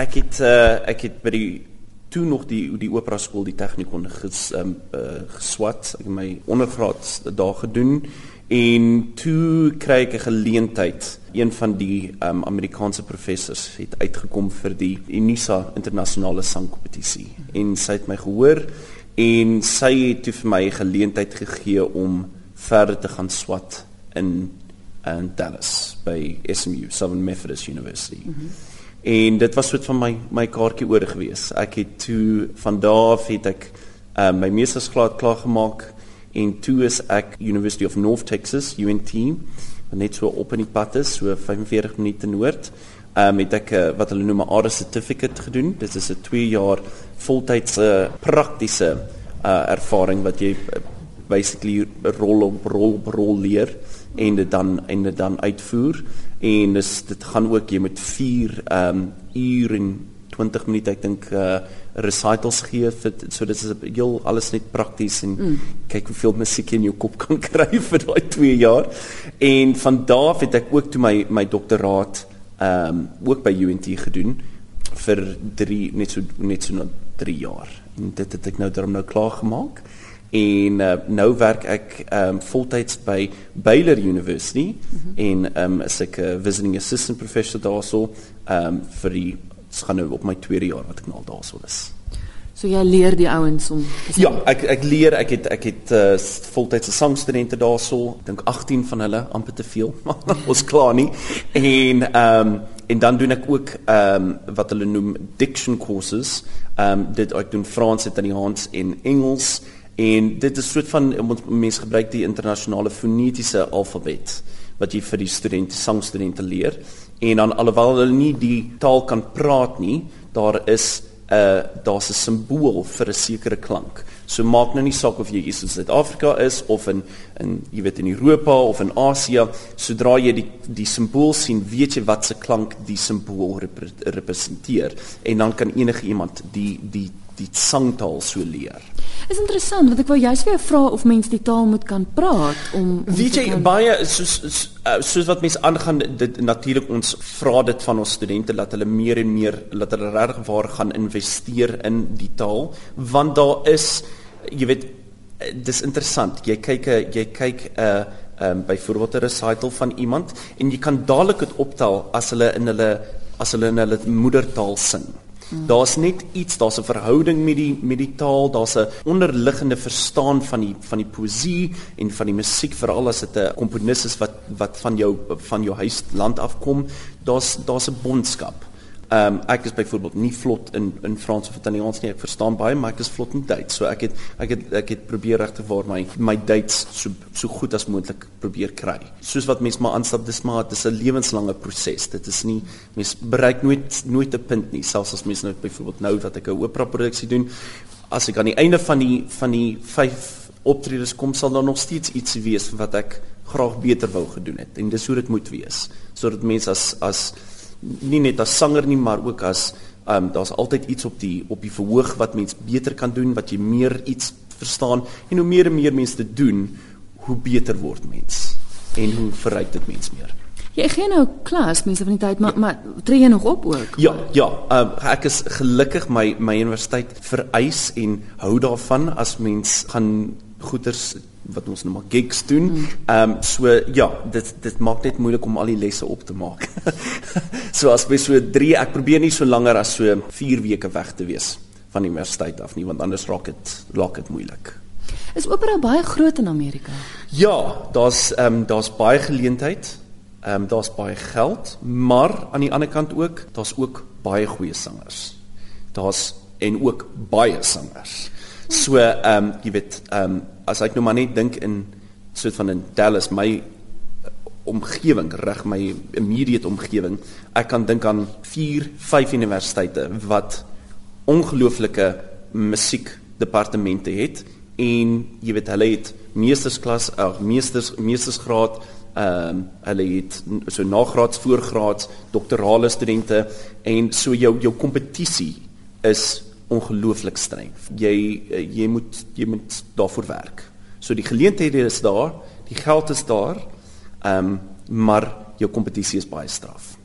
Ek het uh, ek het by die toe nog die die opera skool die tegnikon ges um, uh, geswat. Ek het my ondergraad daar gedoen en toe kry ek 'n geleentheid. Een van die um, Amerikaanse professors het uitgekom vir die Unisa internasionale sangkompetisie en sy het my gehoor en sy het toe vir my 'n geleentheid gegee om verder te gaan swat in in Dallas by SMU, Southern Methodist University. Mm -hmm. En dit was soort van my my kaartjie oor gewees. Ek het toe van daar af het ek uh, my meestersgraad klaar gemaak en toe is ek University of North Texas UNT net so op in die pad is so 45 minute noord. Ehm um, het ek uh, wat hulle noem 'n ARA certificate gedoen. Dit is 'n 2 jaar voltydse praktiese uh, ervaring wat jy uh, basically rol op rol op rol leer en dit dan en dit dan uitvoer. En dis dit gaan ook jy met 4 ehm um, uur en 20 minute ek dink uh recitals gee vir so dit is heel alles net prakties en mm. kyk hoeveel musiek in jou kop kan kry vir daai 2 jaar. En van daar af het ek ook toe my my doktoraat ehm um, ook by UNT gedoen vir 3 net so net so 3 jaar. En dit het ek nou daarom nou klaar gemaak en uh, nou werk ek um voltyds by Baylor University mm -hmm. en um as ek 'n uh, visiting assistant professor daarso um vir die gaan nou op my tweede jaar wat ek nou al daarso is. So jy leer die ouens om Ja, ek ek leer, ek het ek het uh, voltydse sangstudente daarso. Ek dink 18 van hulle amper te veel. Ons klaar nie. En um en dan doen ek ook um wat hulle noem diction courses. Um dit ek doen Frans, Italiaans en Engels. En dit is soort van ons mense gebruik die internasionale fonetiese alfabet wat jy vir die studente sangstudente leer. En dan alhoewel hulle nie die taal kan praat nie, daar is 'n uh, daar's 'n simbool vir 'n sekere klank. So maak nou nie saak of jy hier in Suid-Afrika is of in in jy weet in Europa of in Asië, sodra jy die die simbool sien, weet jy wat se klank die simbool rep representeer en dan kan enige iemand die die die sangtaal so leer. Is interessant want ek wou juist vir jou vra of mens die taal moet kan praat om, om Weet jy kan... baie soos eh, soos wat mense aangaan dit natuurlik ons vra dit van ons studente dat hulle meer en meer dat hulle regtig waar gaan investeer in die taal want daar is jy weet dis interessant jy kyk jy kyk 'n uh, um, byvoorbeeld 'n recital van iemand en jy kan dadelik dit optel as hulle in hulle as hulle in hulle moedertaal sing. Hmm. Daar's net iets, daar's 'n verhouding met die met die taal, daar's 'n onderliggende verstaan van die van die poësie en van die musiek veral as dit 'n komponis is wat wat van jou van jou huisland afkom. Daar's daar's 'n bondskap. Ehm um, ek is byvoorbeeld nie vlot in in Frans of Italiaans nie. Ek verstaan baie, maar ek is vlot in Duits. So ek het ek het ek het probeer regte waar my my Duits so so goed as moontlik probeer kry. Soos wat mense maar aanstap, dis maar dis 'n lewenslange proses. Dit is nie mense bereik nooit nooit 'n punt nie, selfs as mense nou byvoorbeeld nou wat ek 'n opera produksie doen, as ek aan die einde van die van die 5 optredes kom, sal daar nog steeds iets wees wat ek graag beter wou gedoen het. En dis hoe dit moet wees, sodat mense as as nie net as sanger nie, maar ook as ehm um, daar's altyd iets op die op die verhoog wat mens beter kan doen, wat jy meer iets verstaan en hoe meer en meer mense dit doen, hoe beter word mens en hoe verryk dit mens meer. Jy gee nou klas mense van die tyd, maar ja. maar tree jy nog op ook? Ja, ja, um, ek is gelukkig my my universiteit vereis en hou daarvan as mens gaan goeders wat ons nou maar gigs doen. Hmm. Ehm um, so ja, dit dit maak net moeilik om al die lesse op te maak. so as by so 3, ek probeer nie so langer as so 4 weke weg te wees van die universiteit af nie, want anders raak dit raak dit moeilik. Is opera baie groot in Amerika? Ja, daar's ehm um, daar's baie geleentheid. Ehm um, daar's baie geld, maar aan die ander kant ook, daar's ook baie goeie sangers. Daar's en ook baie sangers. So ehm um, jy weet ehm um, as ek nou maar net dink in soort van in Dallas my uh, omgewing reg my immediate omgewing ek kan dink aan 4 5 universiteite wat ongelooflike musiek departemente het en jy weet hulle het meestersklas of meesters meestersgraad ehm um, hulle het so nagraads voorgraads doktorale studente en so jou jou kompetisie is ongelooflik streng. Jy eh, jy moet jy moet daarvoor werk. So die geleenthede is daar, die geld is daar. Ehm um, maar jou kompetisie is baie straf.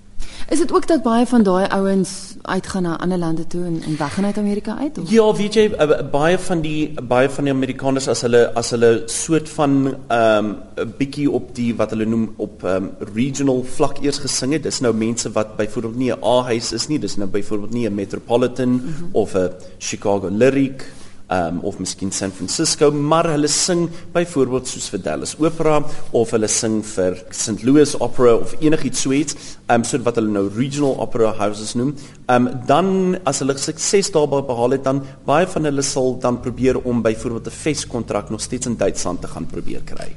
Is dit ook dat baie van daai ouens uitgaan na ander lande toe en, en weggaan uit Amerika uit of? Ja, weet jy uh, baie van die baie van die Amerikaners as hulle as hulle soort van ehm um, 'n bietjie op die wat hulle noem op ehm um, regional vlak eers gesing het. Dis nou mense wat byvoorbeeld nie 'n A-huis is nie, dis nou byvoorbeeld nie 'n Metropolitan mm -hmm. of 'n Chicago Lyric um, of miskien San Francisco, maar hulle sing byvoorbeeld soos vir Dallas Opera of hulle sing vir St. Louis Opera of enigiets soets, um, so wat hulle nou regional opera houses noem. Um, dan as hulle sukses daarby behaal het, dan baie van hulle sal dan probeer om byvoorbeeld 'n feskontrak nog steeds in Duitsland te gaan probeer kry.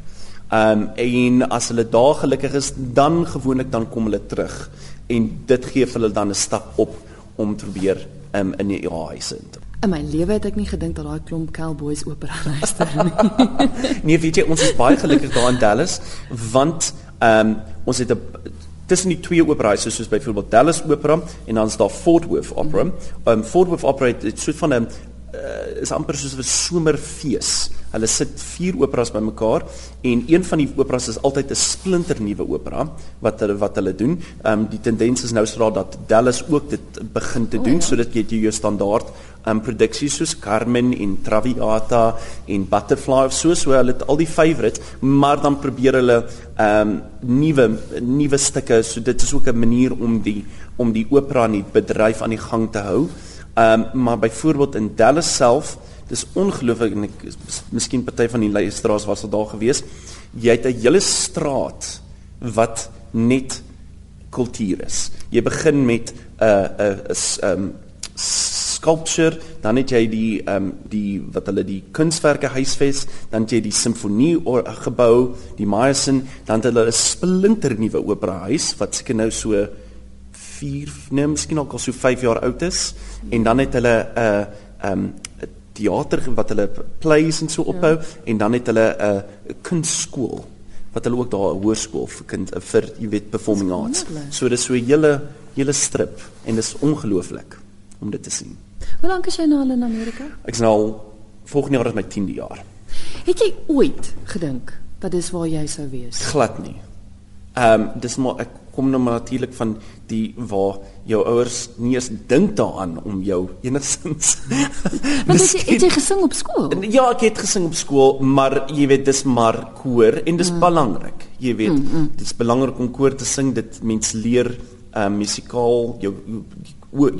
Um en as hulle daar gelukkig is, dan gewoonlik dan kom hulle terug en dit gee vir hulle dan 'n stap op om te probeer um, in die huise in te In my lewe het ek nie gedink dat daai klomp cowboys opera luister nie. nee, weet jy, ons is baie gelukkig daar in Dallas want ehm um, ons het 'n tussen die twee opera huise soos byvoorbeeld Dallas Opera en dan is daar Fort Worth Opera. Ehm um, Fort Worth Opera het so van 'n uh, is amper soos 'n somerfees. Hulle sit vier operas bymekaar en een van die operas is altyd 'n splinternuwe opera wat hulle wat hulle doen. Ehm um, die tendens is nou sodat dat Dallas ook dit begin te doen oh, ja. sodat jy jou standaard um, produksies soos Carmen en Traviata en Butterfly of so so hulle het al die favourites maar dan probeer hulle ehm um, nuwe nuwe stukke so dit is ook 'n manier om die om die opera en die bedryf aan die gang te hou. Ehm um, maar byvoorbeeld in Dallas self dis ongelooflik en ek miskien party van die luisteraars was al daar gewees. Jy het 'n hele straat wat net kultuur is. Jy begin met 'n 'n 'n um, sculpture, dan het jy die ehm um, die wat hulle die kunswerke huisves, dan het jy die simfonie gebou, die Mayasin, dan het hulle 'n splinter nuwe opera huis wat seker nou so 4, nee, miskien al so 5 jaar oud is en dan het hulle 'n uh, ehm um, teater wat hulle plays en so ophou ja. en dan het hulle 'n uh, kunstskool wat hulle ook daar 'n hoërskool vir kind vir jy weet performing arts. So dis so 'n hele hele strip en dis ongelooflik om dit te sien. Hoe lank is jy nou al in Amerika? Ek's nou volgende jaar is my 10de jaar. Het jy ooit gedink dat dis waar jy sou wees? Glad nie. Ehm um, dis maar ek kom nou maar natuurlik van die waar jou ouers nie eens dink daaraan om jou enigstens Want jy het jy gesing op skool? Ja, ek het gesing op skool, maar jy weet dis maar koor en dis mm. belangrik. Jy weet, mm, mm. dis belangrik om koor te sing. Dit mens leer ehm um, musikaal jou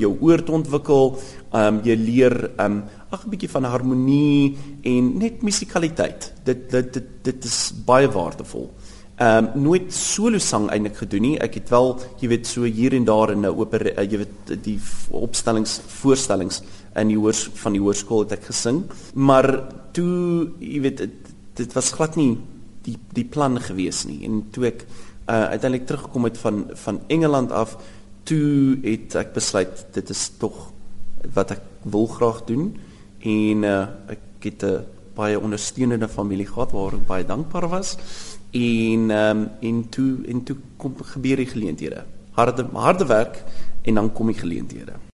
jou oor te ontwikkel. Ehm um, jy leer ehm um, ag 'n bietjie van harmonie en net musikaliteit. Dit dit dit dit is baie waardevol. Ehm um, nooit solo sang eintlik gedoen nie. Ek het wel, jy weet, so hier en daar in 'n oper uh, jy weet die opstellings voorstellings in die hoors van die hoërskool het ek gesing. Maar toe, jy weet, dit, dit was glad nie die die plan gewees nie. En toe ek uh, uiteindelik teruggekom het van van Engeland af toe het ek besluit dit is tog wat ek wil graag doen en uh, ek het 'n baie ondersteunende familie gehad waar ek baie dankbaar was en um, en toe en toe kom gebeur die geleenthede. Harde harde werk en dan kom die geleenthede